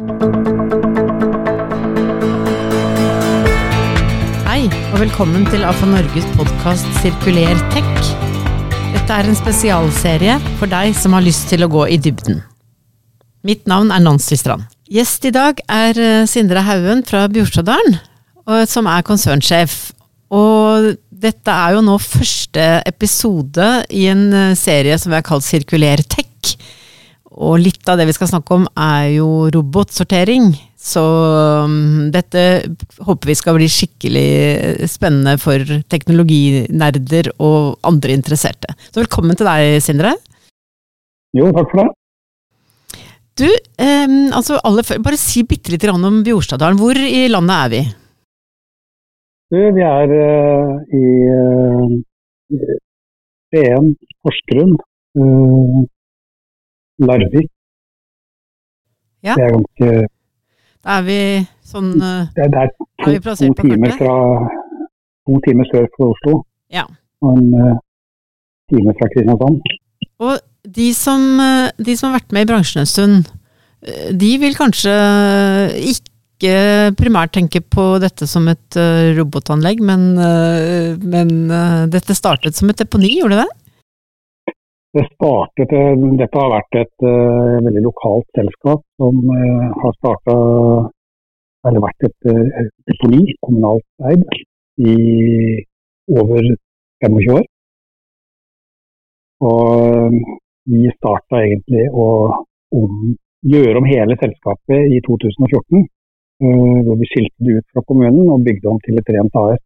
Hei, og velkommen til AFA Norges podkast Sirkuler tech. Dette er en spesialserie for deg som har lyst til å gå i dybden. Mitt navn er Nancy Strand. Gjest i dag er eh, Sindre Haugen fra Bjorstadalen, som er konsernsjef. Og dette er jo nå første episode i en eh, serie som vi har kalt Sirkuler tech. Og litt av det vi skal snakke om er jo robotsortering. Så um, dette håper vi skal bli skikkelig spennende for teknologinerder og andre interesserte. Så velkommen til deg, Sindre. Jo, takk for det. Du, um, altså aller, bare si bitte litt om Bjorstadalen. Hvor i landet er vi? Du, vi er uh, i uh, Skien, Porsgrunn, uh, Larvik. Ja. Det er ganske da er vi sånn Det Det, det er to, er to timer fra to timer sør for Oslo. Ja. Og en uh, time fra Kristiansand. Og de som, uh, de som, har vært med i bransjen en stund, de vil kanskje ikke primært tenke på dette som et robotanlegg, men, men dette startet som et deponi, gjorde det? Det startet, dette har vært et uh, veldig lokalt selskap som uh, har starta eller vært et, deponi, kommunalt eid, i over 25 år. Og vi starta egentlig å om, gjøre om hele selskapet i 2014. Uh, hvor vi skilte det ut fra kommunen og bygde om til et rent AS.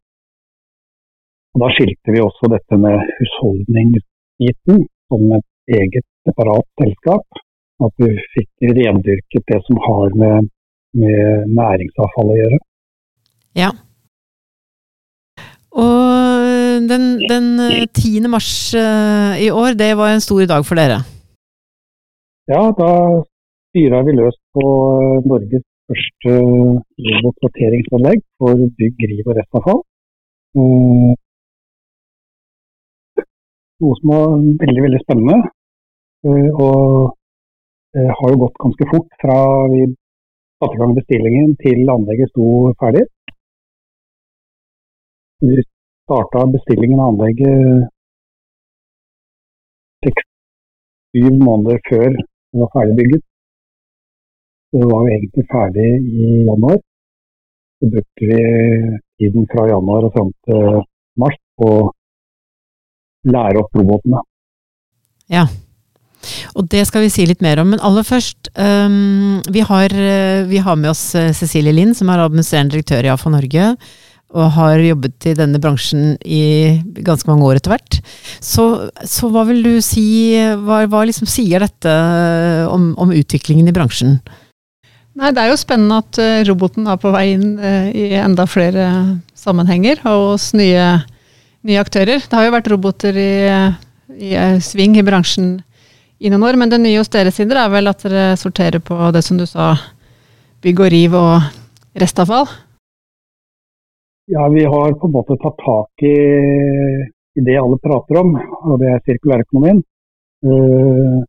Og da skilte vi også dette med husholdningsbiten som et eget separat selskap. At vi fikk rendyrket det som har med, med næringsavfall å gjøre. Ja. Og den, den 10. mars uh, i år, det var en stor dag for dere? Ja, da styra vi løs på uh, Norges første robotsorteringsanlegg for bygg, riv og restavfall. Noe som var veldig, veldig spennende. Eh, og det har jo gått ganske fort fra vi satte i gang bestillingen til anlegget sto ferdig. Vi starta bestillingen av anlegget seks-syv måneder før det var ferdig bygget. Det var jo egentlig ferdig i januar. Så brukte vi tiden fra januar og fram til mars på lære opp robotene. Ja. Og det skal vi si litt mer om. Men aller først, um, vi, har, vi, har, med oss eh, Cecilie Lind, som er administrerende direktør i AFA Norge. Og har jobbet i denne bransjen i ganske mange år etter hvert. Så, så hva vil du si, hva, hva liksom sier dette om, om, utviklingen i bransjen? Nei, Det er jo spennende at roboten er på vei inn i enda flere sammenhenger, og hos nye nye aktører. Det har jo vært roboter i, i eh, sving i bransjen i noen år, men det nye hos dere sider er vel at dere sorterer på det som du sa, bygg og riv og restavfall? Ja, vi har på en måte tatt tak i, i det alle prater om, og det er sirkulærøkonomien. Uh,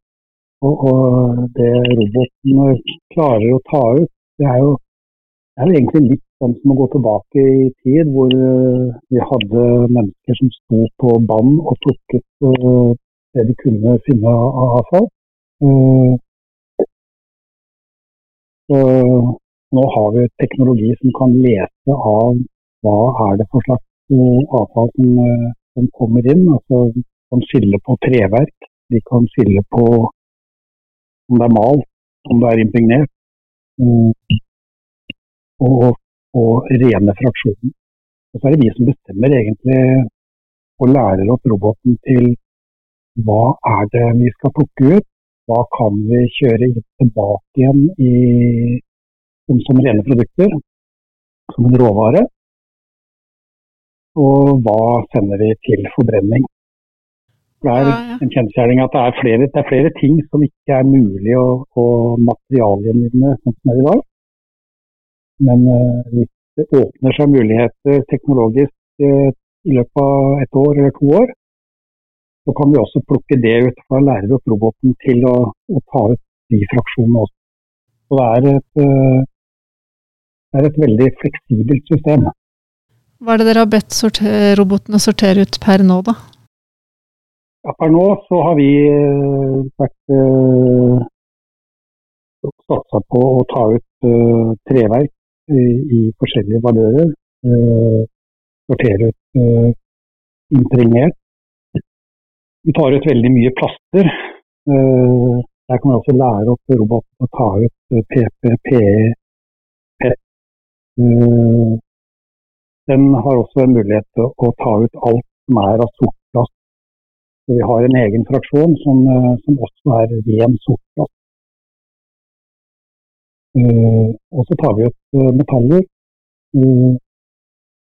og, og, det roboten klarer å ta ut, det er jo det er egentlig litt sånn som å gå tilbake i tid, hvor uh, vi hadde mennesker som sto på bånd og plukket uh, det de kunne finne av avfall. Uh, så nå har vi teknologi som kan lese av hva er det for slags avfall som, som kommer inn. Altså, kan skille på treverk, de kan skille på om det er malt, om det er impregnert. Og og rene fraksjoner. Og så er det vi som bestemmer egentlig og lærer opp roboten til hva er det vi skal plukke ut, hva kan vi kjøre tilbake igjen i, som, som rene produkter, som en råvare, og hva sender vi til forbrenning. Det er en kjensgjerning at det er, flere, det er, flere, ting som ikke er mulig å, å materialgjenvinne sånn som det er i dag. Men uh, hvis det åpner seg muligheter teknologisk uh, i løpet av et år eller to år, så kan vi også plukke det ut fra lære opp roboten til å, å ta ut de fraksjonene også. Så det er et, eh, det er et veldig fleksibelt system. Hva er det dere har bedt sorter, robotene sortere ut per nå, da? Ja, per nå så har vi eh, vært uh, satsa på å ta ut uh, treverk i, forskjellige valører. Uh, sortere ut uh, impregnert. Vi tar ut veldig mye plaster. Eh, der kan vi også lære opp roboten å ta ut PP, PE, PET. den har også en mulighet til å ta ut alt som er av sort plast vi har en egen fraksjon som, eh, som også er ren sortplast. Uh, og så tar vi ut uh, metaller.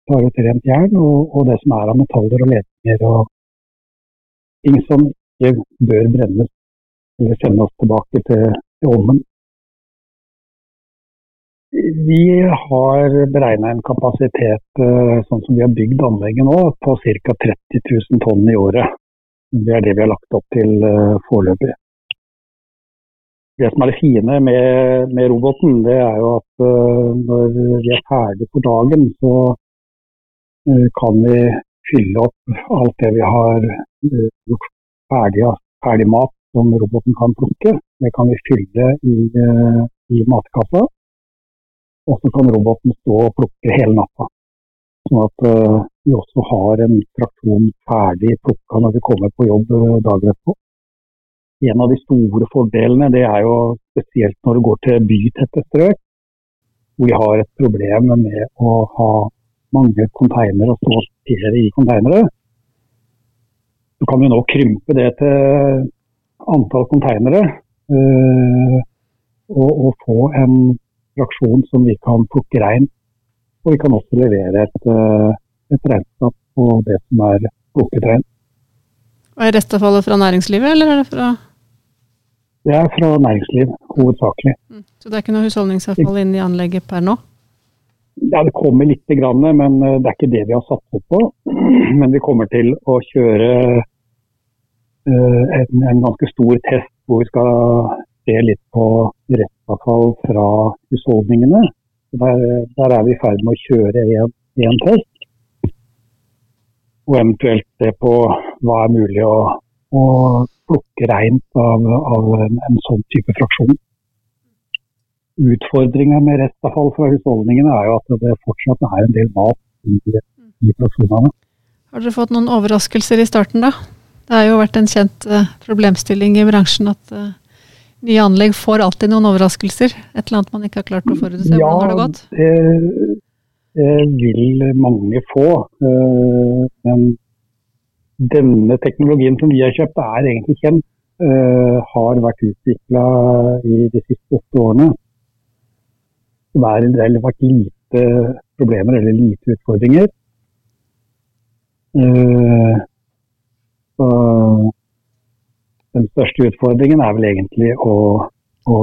Tar ut rent jern og, og, det som er av metaller og ledninger og ting som ikke bør brennes eller sendes tilbake til, til ovnen. Vi har beregna en kapasitet sånn som vi har bygd anlegget nå, på ca. 30 000 tonn i året. Det er det vi har lagt opp til foreløpig. Det som er det fine med, med roboten, det er jo at uh, når vi er ferdig for dagen, så uh, kan vi fylle opp alt det vi har gjort ferdig, ferdig mat som roboten kan plukke. Det kan vi fylle i, i matkassa. Og så kan roboten stå og plukke hele natta. Sånn at uh, vi også har en traksjon ferdig plukka når vi kommer på jobb dagen etterpå. En av de store fordelene det er jo spesielt når det går til bytette strøk, hvor vi har et problem med å ha mange konteinere og sortere i konteinere. Så kan vi nå krympe det til antall konteinere øh, og, og, få en fraksjon som vi kan plukke rein og vi kan også levere et, eh, et regnskap på det som er plukket rein. Er restavfallet fra næringslivet, eller er det fra Det er fra næringsliv, hovedsakelig. Mm. Så det er ikke noe husholdningsavfall inne i anlegget per nå? Ja, Det kommer litt, men eh, det er ikke det vi har satset på. Men vi kommer til å kjøre eh, en, en ganske stor test hvor vi skal se litt på restavfall fra husholdningene. Der, der, er vi i ferd med å kjøre én test. Og eventuelt se på hva er mulig å, å plukke reint av, av en, en, sånn type fraksjon. Utfordringa med restavfall fra husholdningene er jo at det fortsatt er en del mat i, i fraksjonene. Har dere fått noen overraskelser i starten, da? Det har jo vært en kjent uh, problemstilling i bransjen at uh, Nye anlegg får alltid noen overraskelser? Et eller annet man ikke har klart å forutse? Ja, Hvordan har det gått? Det, det vil mange få. Uh, men denne teknologien som vi har kjøpt er egentlig kjent. Uh, har vært utvikla i de siste åtte årene. Det har vært lite problemer eller lite utfordringer. Uh, så den største utfordringen er vel egentlig å, å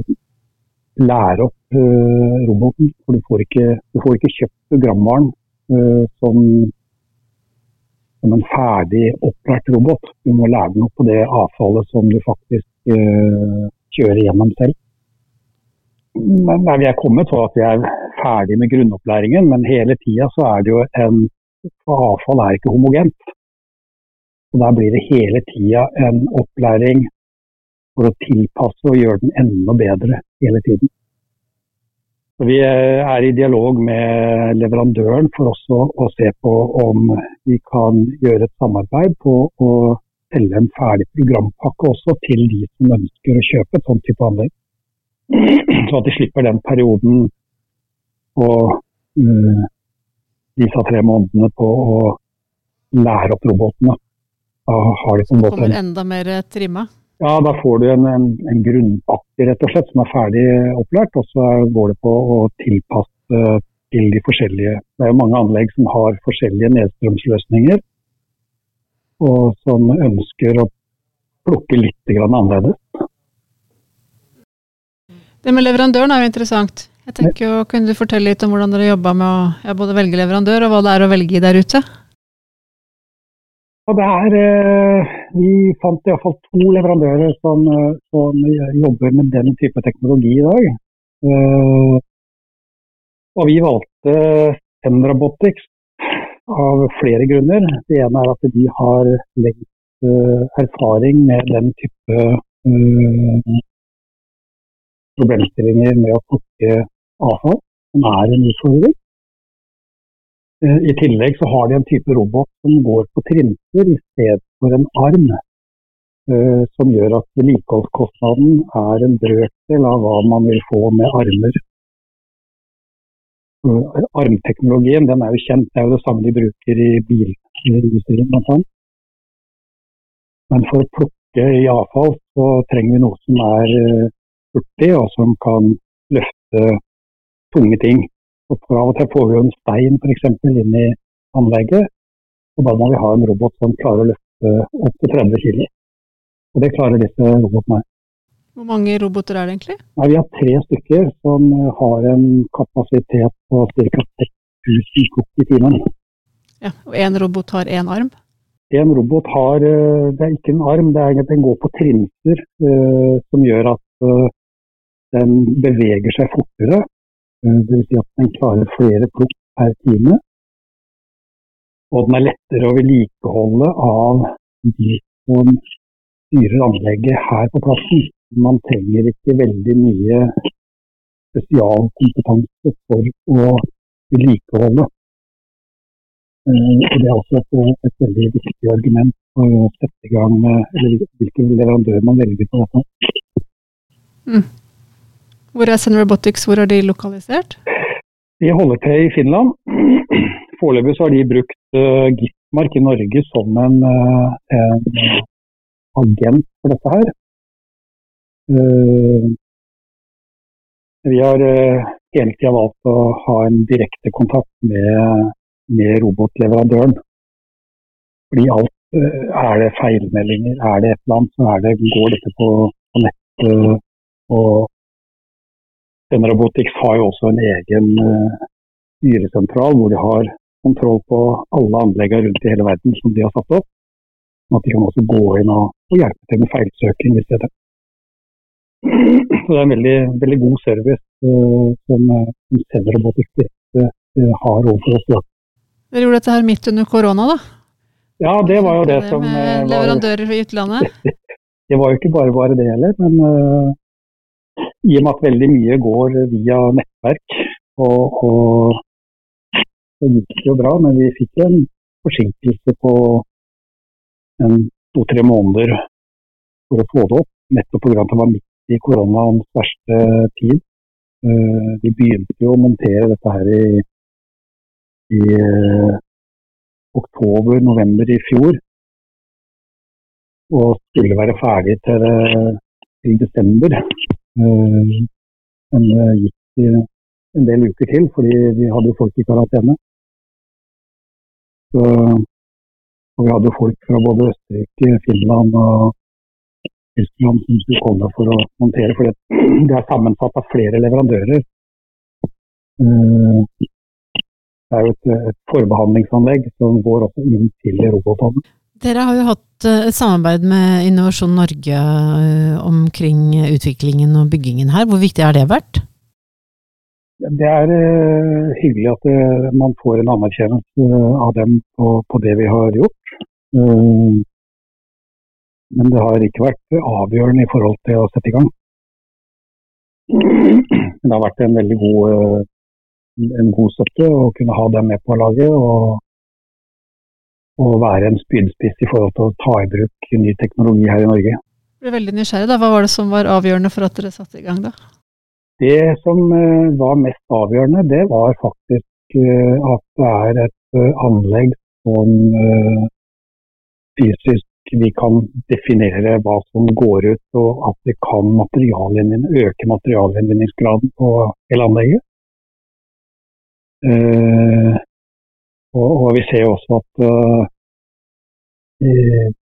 lære opp uh, roboten. For du får ikke, du får ikke kjøpt programvaren som, som, en ferdig opplært robot. Du må lære den opp på det avfallet som du faktisk uh, kjører gjennom selv. Men nei, Vi er kommet til at vi er ferdig med grunnopplæringen, men hele tida så er det jo en Avfall er ikke homogent. Og Der blir det hele tida en opplæring for å tilpasse og gjøre den enda bedre hele tiden. Vi er i dialog med leverandøren for også å se på om vi kan gjøre et samarbeid på å selge en ferdig programpakke også til de som ønsker å kjøpe et sånt type anlegg. Så at de slipper den perioden og uh, disse tre månedene på å lære opp robotene. Da har de som Kommer enda mer trimma? Ja, da får du en, en, en grunnpakke rett og slett som er ferdig opplært. Og så går det på å tilpasse til de forskjellige Det er jo mange anlegg som har forskjellige nedstrømsløsninger. Og som ønsker å plukke litt annerledes. Det med leverandøren er jo interessant. Jeg tenker jo, Kunne du fortelle litt om hvordan dere jobba med å ja, både velge leverandør, og hva det er å velge i der ute? Og der, er, eh, Vi fant iallfall to leverandører som, eh, som, jobber med den type teknologi i dag. Og vi valgte Zen Robotics av flere grunner. Det ene er at de har lengst erfaring med den type problemstillinger med å plukke avfall, som er en utfordring. I tillegg så har de en type robot som går på trinser i stedet for en arm. Eh, som gjør at vedlikeholdskostnaden er en brøkdel av hva man vil få med armer. Armteknologien den er jo kjent, det er jo det samme de bruker i bilindustrien bl.a. Men for å plukke i avfall så trenger vi noe som er eh, hurtig og som kan løfte tunge ting. Og for Av og til får vi jo en stein f.eks. inn i anlegget, og da må vi ha en robot som klarer å løfte opp til 30 kg. Og det klarer disse robotene. Hvor mange roboter er det egentlig? Nei, vi har tre stykker som eh, har en kapasitet på ca. 6000 plukk i timen. Ja, og én robot har én arm? En robot har eh, Det er ikke en arm, det er, egentlig den går på trinser uh, som gjør at den beveger seg fortere. Uh, Dvs. Si at den klarer flere plukk per time. Og den er lettere å vedlikeholde av de som styrer anlegget her på plassen. Man trenger ikke veldig mye spesialkompetanse for å vedlikeholde. Uh, det er også et, et, veldig viktig argument for å sette i gang eller hvilken leverandør man velger på dette. Mm. Hvor er Sun Robotics, hvor er de lokalisert? De holder til i Finland. Foreløpig har de brukt uh, Gitmark i Norge som en, uh, en agent for dette her. Uh, vi har hele tida valgt å ha en direkte kontakt med, med robotleverandøren. Fordi alt Er det feilmeldinger, er det et eller annet, så det, går dette på, på nettet. og denne Robotics har jo også en egen styresentral hvor de har kontroll på alle anleggene rundt i hele verden som de har satt opp. Sånn at de kan også gå inn og, og hjelpe til med feilsøking hvis det er det. Så det er en veldig, veldig god service uh, som, uh, som Cellerobotics uh, har overfor oss. Ja. Dere gjorde dette her midt under korona, da? Ja, det var jo det, det som Med leverandører i utlandet? det var jo ikke bare bare det heller, men i og med at veldig mye går via nettverk, og, og så gikk det jo bra, men vi fikk en forsinkelse på to-tre måneder for å få det opp. Nettopp pga. at det var midt i koronaens verste tid. Uh, vi begynte jo å montere dette her i, i uh, oktober-november i fjor. Og skulle være ferdig til, til desember. Uh, men det gikk en del uker til, fordi vi hadde folk i karantene. Så og vi hadde folk fra både Østerrike, Finland og Tyskland som skulle komme for å montere. For det er sammensatt av flere leverandører. Eh, det er jo et, et forbehandlingsanlegg som går også inn til robotene. Dere har jo hatt eh, et samarbeid med Innovasjon Norge eh, omkring utviklingen og byggingen her. Hvor viktig har det vært? Det er uh, hyggelig at man får en anerkjennelse av dem på, det vi har gjort. men det har ikke vært avgjørende i forhold til å sette i gang. Det har vært en veldig god, en god støtte å kunne ha dem med på laget. Og, og være en spydspiss i forhold til å ta i bruk ny teknologi her i Norge. Jeg ble veldig nysgjerrig. da. Hva var det som var avgjørende for at dere satte i gang da? Det som eh, var mest avgjørende, det var faktisk eh, at det er et eh, anlegg som fysisk vi kan definere hva som går ut, og at vi kan øke materialgjenvinningsgraden på hele anlegget. Og, og, vi ser også at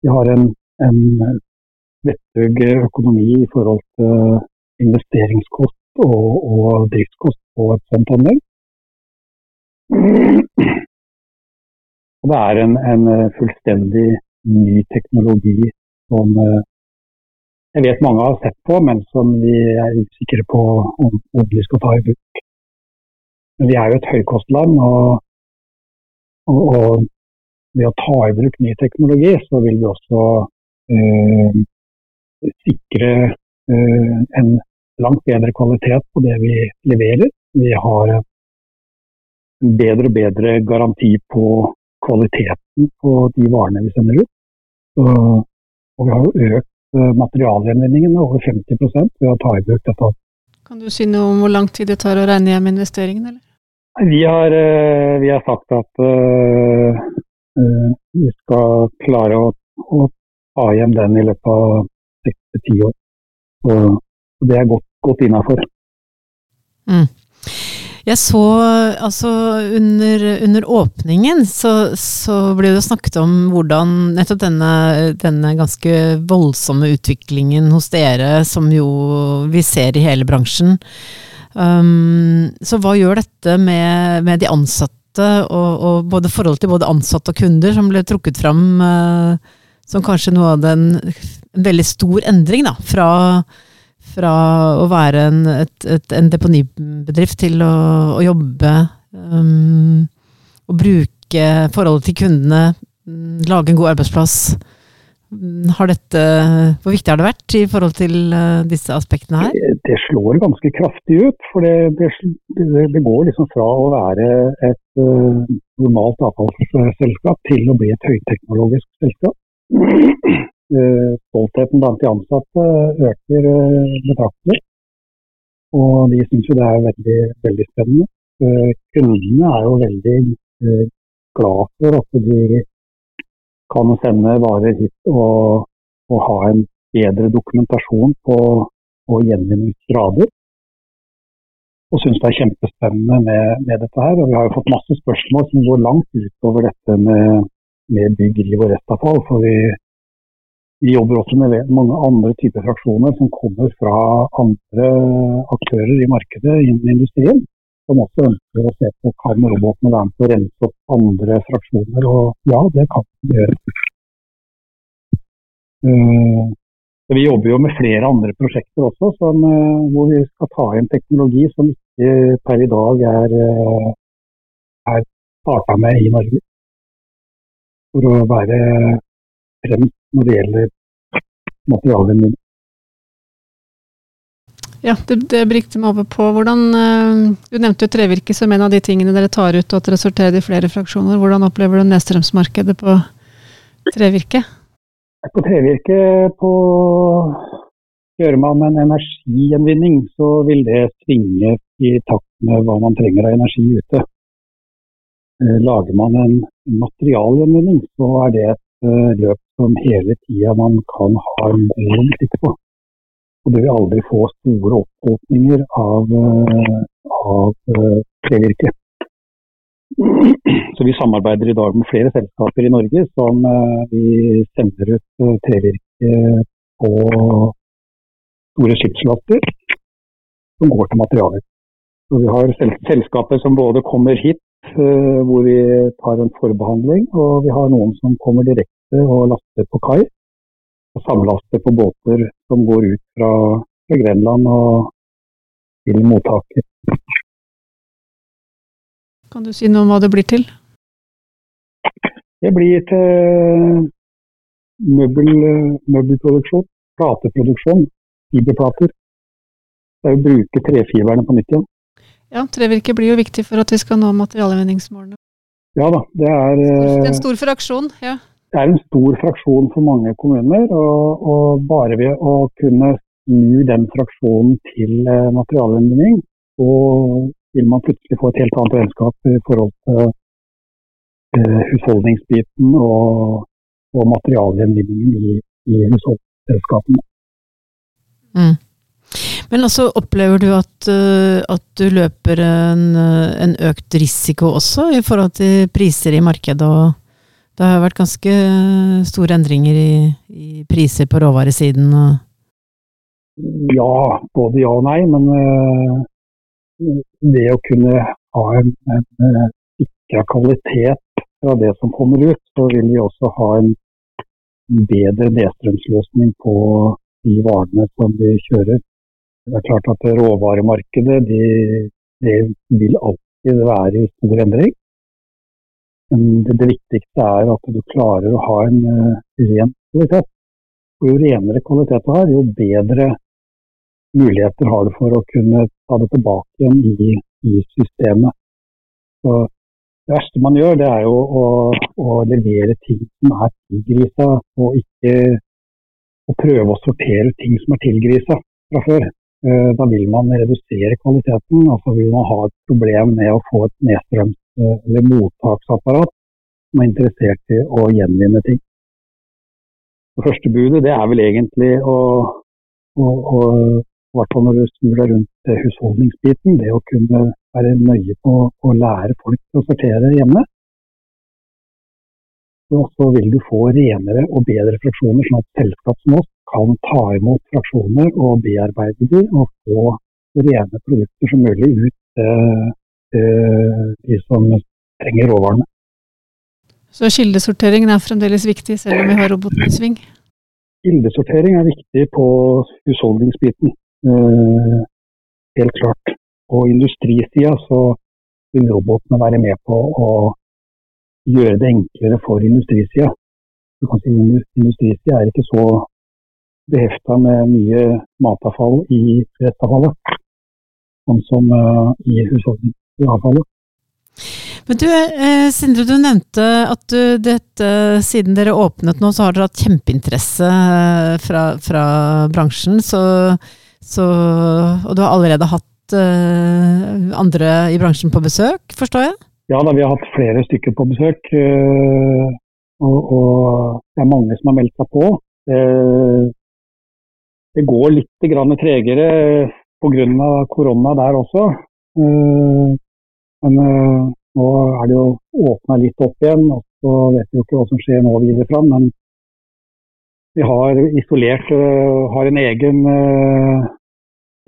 vi har en, en vettug økonomi i forhold til investeringskost og, og driftskost på et sånt anlegg. Og det er en, en fullstendig ny teknologi som, jeg vet mange har sett på, men som vi er usikre på om, om vi skal ta i bruk. Men vi er jo et høykostland, og, og, ved å ta i bruk ny teknologi, så vil vi også eh, sikre eh, en langt bedre kvalitet på det vi leverer. Vi har en bedre og bedre garanti på kvaliteten på de varene vi sender ut. Og vi har jo økt Eh, materialgjenvinningen med over 50 ved å ta i bruk dette. Kan du si noe om hvor lang tid det tar å regne hjem investeringen, eller? Vi har, eh, vi har sagt at uh, vi skal klare å, å, ta hjem den i løpet av seks til ti år. Og det er godt, godt innafor. Mm. Jeg så altså under, under åpningen så, så, ble det snakket om hvordan nettopp denne, denne, ganske voldsomme utviklingen hos dere, som jo vi ser i hele bransjen. Um, så hva gjør dette med, med de ansatte, og, og både forhold til både ansatte og kunder, som ble trukket fram uh, som kanskje noe av den en veldig stor endring da, fra fra å være en, et, et, en deponibedrift til å, å jobbe um, og bruke forholdet til kundene, lage en god arbeidsplass. Har dette, hvor viktig har det vært i forhold til uh, disse aspektene her? Det, slår ganske kraftig ut. For det, det, det går liksom fra å være et uh, normalt avfallsselskap til å bli et høyteknologisk selskap. Uh, stoltheten blant de ansatte øker uh, betraktelig. Og de syns jo det er veldig, veldig spennende. Eh, kundene er jo veldig glad for at de kan sende varer hit og, og ha en bedre dokumentasjon på, på gjenvinningsgrader. Og syns det er kjempespennende med, med, dette her. Og vi har jo fått masse spørsmål som går langt utover dette med, med bygg, liv og restavfall. For vi, vi jobber også med mange andre typer fraksjoner som kommer fra andre aktører i markedet innen industrien. Som også ønsker å se på kan robotene være med på å rense opp andre fraksjoner. Og ja, det kan de gjøre. Uh, vi jobber jo med flere andre prosjekter også, som, uh, hvor vi skal ta inn teknologi som ikke per i dag er, uh, er starta med i Norge. For å være fremst når det gjelder materialgjenvinning. Ja, det, det brikte meg over på hvordan eh, Du nevnte jo trevirke som en av de tingene dere tar ut, og at det resulterer i flere fraksjoner. Hvordan opplever du nedstrømsmarkedet på trevirke? På trevirke på Gjør man en energigjenvinning, så vil det svinge i takt med hva man trenger av energi ute. Eh, lager man en materialgjenvinning, så er det et Eh, løp som hele tida man kan ha en god sitte på. Og du vil aldri få store oppåpninger av, eh, av eh, trevirke. Så vi samarbeider i dag med flere selskaper i Norge som vi sender ut trevirke på store skipslaster som går til materialer. Så vi har selskaper som både kommer hit Eh, hvor vi tar en forbehandling. Og vi har noen som kommer direkte og laster på kai. Og samlaster på båter som går ut fra, fra Grenland og til mottaket. Kan du si noe om hva det blir til? Det blir til møbel, møbelproduksjon, plateproduksjon, fiberplater. Det er å bruke trefiberne på nytt igjen. Ja, trevirke blir jo viktig for at vi skal nå materialgjenvinningsmålene. Ja da, det er Det er en stor fraksjon, ja. Det er en stor fraksjon for mange kommuner. Og, og bare ved å kunne snu den fraksjonen til materialendring, så vil man plutselig få et helt annet regnskap i forhold til eh, husholdningsbiten og, og materialgjenvinningen i, i husholdningsselskapene. Mm. Men altså, opplever du at, uh, at du løper en, en, økt risiko også i forhold til priser i markedet? og Det har vært ganske store endringer i, i priser på råvaresiden? Ja, både ja og nei. Men uh, det å kunne ha en, en sikra kvalitet fra det som kommer ut, så vil vi også ha en bedre nedstrømsløsning på de varene som vi kjører. Det er klart at råvaremarkedet det, det vil alltid være i stor endring. Men det, det, viktigste er at du klarer å ha en uh, ren kvalitet. Og jo renere kvalitet du har, jo bedre muligheter har du for å kunne ta det tilbake igjen i, i systemet. Så det verste man gjør, det er jo å, å levere ting som er tilgrisa, og ikke å prøve å sortere ting som er tilgrisa fra før. Eh, da vil man redusere kvaliteten, og så vil man ha et problem med å få et nedstrøms- eller mottaksapparat som er interessert i å gjenvinne ting. Det første budet det er vel egentlig å, å, å hvert fall når du snur deg rundt husholdningsbiten, det å kunne være nøye på å lære folk å sortere hjemme. Og så vil du få renere og bedre fraksjoner, sånn at selskap som oss kan ta imot fraksjoner og bearbeide dem og få rene produkter som mulig ut til de som trenger råvarene. Så kildesorteringen er fremdeles viktig, selv om vi har roboten i sving? Kildesortering er viktig på husholdningsbiten. Eh, helt klart. På industrisida så vil robotene være med på å gjøre det enklere for industrisida. Du kan si Industrisida er ikke så behefta med mye matavfall i restavfallet, sånn som i i husholdningsavfallet. Men du, eh, Sindre, du nevnte at du, dette, siden dere åpnet nå, så har dere hatt kjempeinteresse fra, fra bransjen. Så så, og du har allerede hatt eh, andre i bransjen på besøk, forstår jeg? Ja da, vi har hatt flere stykker på besøk. Eh, og, og, det er mange som har meldt seg på. Uh, det går litt tregere pga. korona der også. Men nå er det jo åpna litt opp igjen, og så vet vi jo ikke hva som skjer nå videre fram. Men vi har isolert, har en egen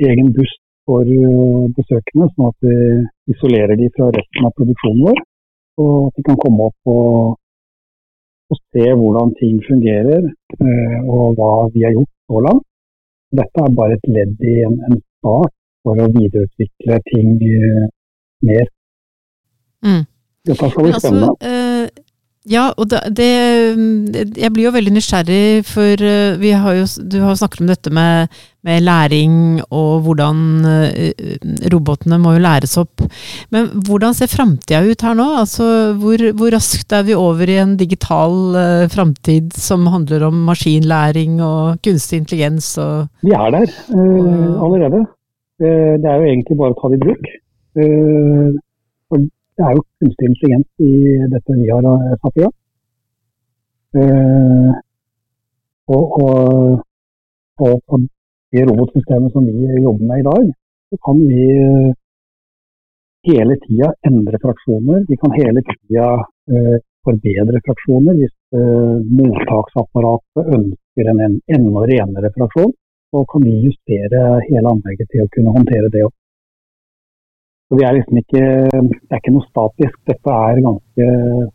egen buss for besøkende, sånn at vi isolerer de fra resten av produksjonen vår. Og at de kan komme opp og, og se hvordan ting fungerer, og hva vi har gjort så langt. Dette er bare et ledd i en, en start for å videreutvikle ting mer. Mm. Dette skal bli altså, spennende. Altså, ja, og det, det, Jeg blir jo veldig nysgjerrig, for eh, vi har jo, du har snakket om dette med, med læring og hvordan uh, robotene må jo læres opp. Men hvordan ser framtida ut her nå? Altså, hvor, hvor, raskt er vi over i en digital uh, framtid som handler om maskinlæring og kunstig intelligens? Og, vi er der uh, allerede. det er jo egentlig bare å ta det i bruk. Uh, det er jo kunstig intelligens i dette vi har eh, satt i gang. Og, og, på det robotsystemet som vi jobber med i dag, så kan vi uh, hele tida endre fraksjoner. Vi kan hele tida uh, forbedre fraksjoner. Hvis mottaksapparatet ønsker en, en enda renere fraksjon, så kan vi justere hele anlegget til å kunne håndtere det. Også. Så vi er liksom ikke, Det er ikke noe statisk, dette er ganske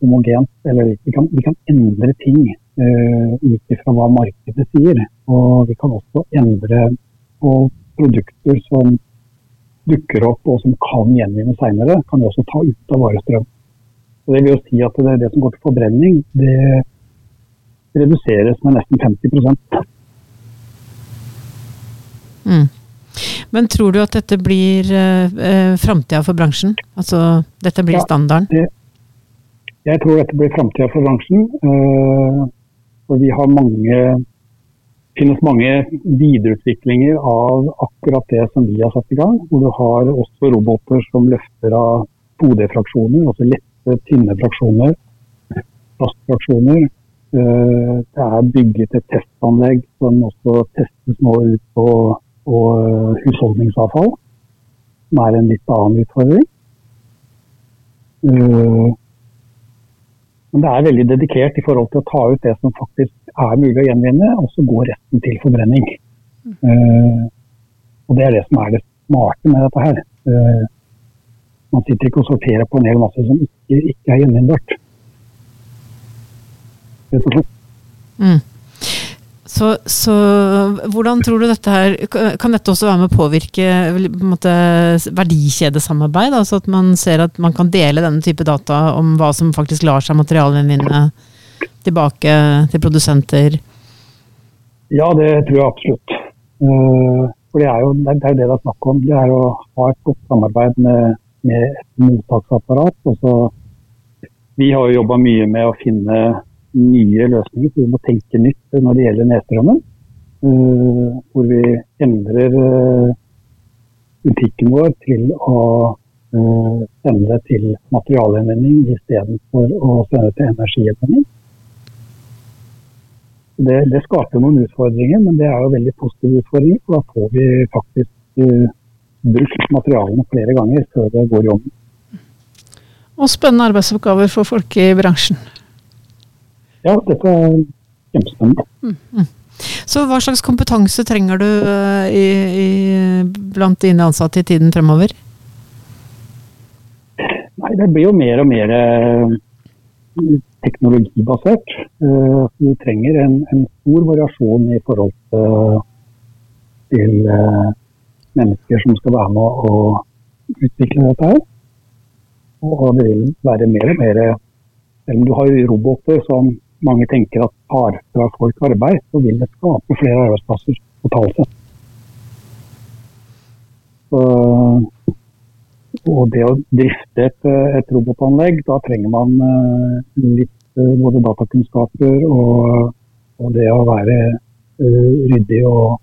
homogent. eller Vi kan, vi kan endre ting uh, ut ifra hva markedet sier. Og vi kan også endre på produkter som dukker opp og som kan gjenvinnes seinere, kan vi også ta ut av varestrøm. Og det vil jo si at det, det som går til forbrenning, det reduseres med nesten 50 mm. Men tror du at dette blir uh, uh framtida for bransjen? Altså dette blir ja, standarden? Det, jeg tror dette blir framtida for bransjen. Eh, for vi har mange det finnes mange videreutviklinger av akkurat det som vi har satt i gang. Hvor du har også roboter som løfter av 2D-fraksjoner, altså lette, tynne fraksjoner. Plastfraksjoner. Uh, det er bygget et testanlegg som også testes nå ut på og eh, husholdningsavfall, som er en litt annen utfordring. Eh, men det er veldig dedikert i forhold til å ta ut det som faktisk er mulig å gjenvinne, og så gå resten til forbrenning. Mm. Og det er det som er det smarte med dette her. Man sitter ikke og sorterer på en hel masse som ikke, ikke er gjenvinnbart. Rett. Mm. Så, så, hvordan tror du dette her Kan dette også være med å påvirke måte, verdikjedesamarbeid? Altså at man ser at man kan dele denne type data om hva som faktisk lar seg materialgjenvinne tilbake til produsenter? Ja, det tror jeg absolutt. Eh, for det er jo det, er det det er snakk om. Det er å ha et godt samarbeid med, med et mottaksapparat. Også, vi har jo jobba mye med å finne nye løsninger. Så vi må tenke nytt når det gjelder nedstrømmen. Uh, hvor vi endrer butikken vår til å uh, sende til materialgjenvinning istedenfor å sende til energigjenvinning. Det, det, skaper noen utfordringer, men det er jo veldig positive utfordringer. For da får vi faktisk brukt materialene flere ganger før det går i ovnen. Og spennende arbeidsoppgaver for folk i bransjen ja, dette er kjempespennende. Mm, mm. Så hva slags kompetanse trenger du uh, i, i, blant dine ansatte i tiden fremover? Nei, Det blir jo mer og mer uh, teknologibasert. Du trenger en, en, stor variasjon i forhold til, til mennesker som skal være med å utvikle dette her. Og det vil være mer og mer Selv om du har roboter som mange tenker at tar fra folk arbeid, så vil det skape flere arbeidsplasser totalt sett. Og det å drifte et, et, robotanlegg, da trenger man uh, litt uh, både datakunnskaper og, og, det å være uh, ryddig og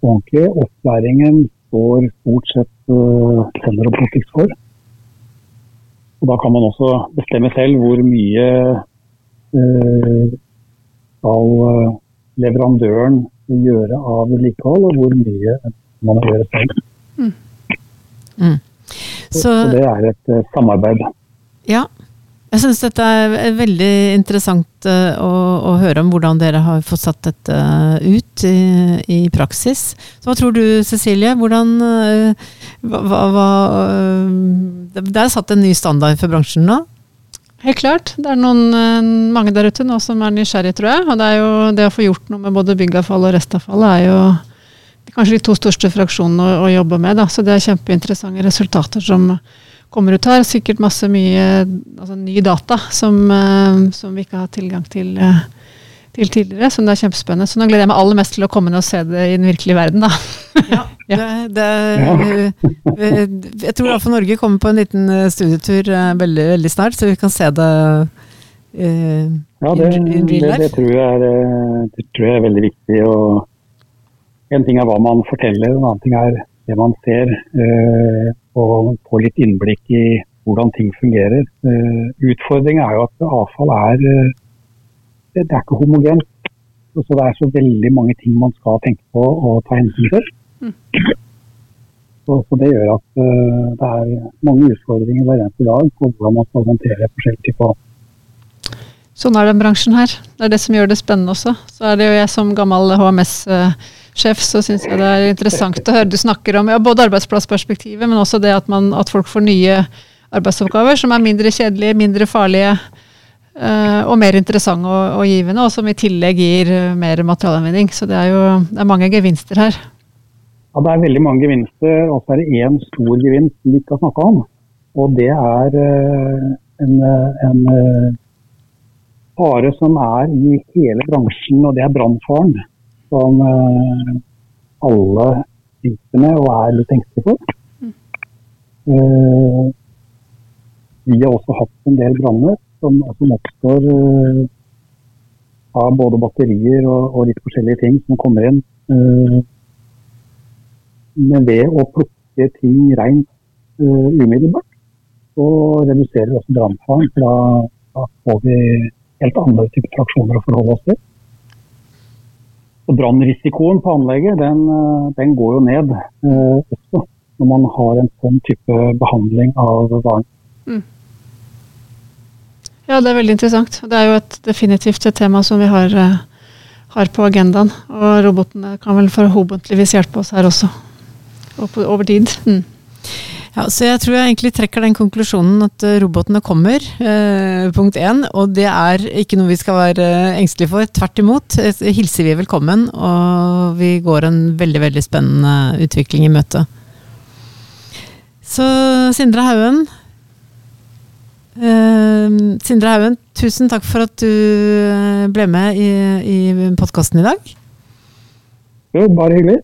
ordentlig. Opplæringen står stort sett uh, Sender Robotics for. Og da kan man også bestemme selv hvor mye Eh, skal eh, leverandøren gjøre av vedlikehold, og hvor mye man må gjøre selv. Mm. Mm. Så, så, det er et uh, samarbeid. Ja. Jeg syns dette er veldig interessant å, å, høre om hvordan dere har fått satt dette ut i, i praksis. Så hva tror du Cecilie? Hvordan hva, hva, Det er satt en ny standard for bransjen nå? Helt klart. Det er noen, eh, mange der ute nå som er nysgjerrige, tror jeg. Og det, jo, det å få gjort noe med både byggavfall og restavfall er jo kanskje de to største fraksjonene å, å jobbe med. Da. Så det er kjempeinteressante resultater som kommer ut her. Sikkert masse mye altså, ny data som, uh, som, vi ikke har tilgang til. Uh, til tidligere, så det er kjempespennende. Så nå gleder jeg meg aller mest til å komme ned og se det i den virkelige verden, da. Ja, det, det, eh, jeg tror iallfall Norge kommer på en liten eh, studietur eh, veldig, veldig snart, så vi kan se det uh, ja, det, in, det, det, tror er, det, tror jeg er, veldig viktig. Og en ting er hva man forteller, en annen ting er det man ser. Uh, og få litt innblikk i hvordan ting fungerer. Uh, Utfordringen er jo at avfall er det, det er ikke homogent. Så det er så veldig mange ting man skal tenke på og ta hensyn til. Så, så, det gjør at uh, det er mange utfordringer hver eneste dag på hvordan man skal håndtere forskjellige typer Sånn er den bransjen her. Det er det som gjør det spennende også. Så er det jo jeg som gammel HMS-sjef, så syns jeg det er interessant å høre du snakker om ja, både arbeidsplassperspektivet, men også det at, man, at folk får nye arbeidsoppgaver som er mindre kjedelige, mindre farlige Uh, og mer interessante og, og, givende, og som i tillegg gir mer materialgjenvinning. Så det er jo det er mange gevinster her. Ja, Det er veldig mange gevinster, og så er det én stor gevinst vi ikke har snakka om. Og det er uh, en, en fare som er i hele bransjen, og det er brannfaren. Som alle sliter med og er litt engstelige for. Mm. vi har også hatt en del branner som, som oppstår av både batterier og, og, litt forskjellige ting som kommer inn. Uh, men ved å plukke ting rent uh, umiddelbart, så reduserer vi også brannfaren. For da, da, får vi helt andre typer traksjoner å forholde oss til. Og Brannrisikoen på anlegget den, den, går jo ned også når man har en sånn type behandling av varen. Mm. Ja, det er veldig interessant. Det er jo et, definitivt et tema som vi har, uh, har på agendaen. Og robotene kan vel forhåpentligvis hjelpe oss her også, over tid. Mm. Ja, så jeg tror jeg egentlig trekker den konklusjonen at eh, robotene kommer, eh, punkt én. Og det er ikke noe vi skal være engstelige for. Tvert imot eh, hilser vi velkommen, og vi går en veldig, veldig spennende utvikling i møte. Så Sindre Haugen eh, Sindre Haugen, tusen takk for at du eh, ble med i, i podkasten i dag. Jo, bare hyggelig.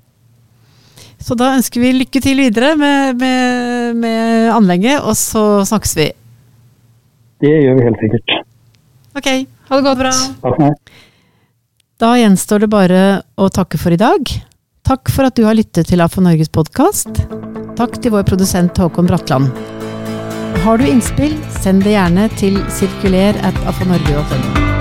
Så da ønsker vi lykke til videre med, med, med anlegget, og så snakkes vi. Det gjør vi helt sikkert. Ok, ha det godt. Bra. Takk for meg. Da gjenstår det bare å takke for i dag. Takk for at du har lyttet til AFO Norges podkast. Takk til vår produsent Håkon Bratland. Har du innspill, send det gjerne til sirkuler at afanorge.no.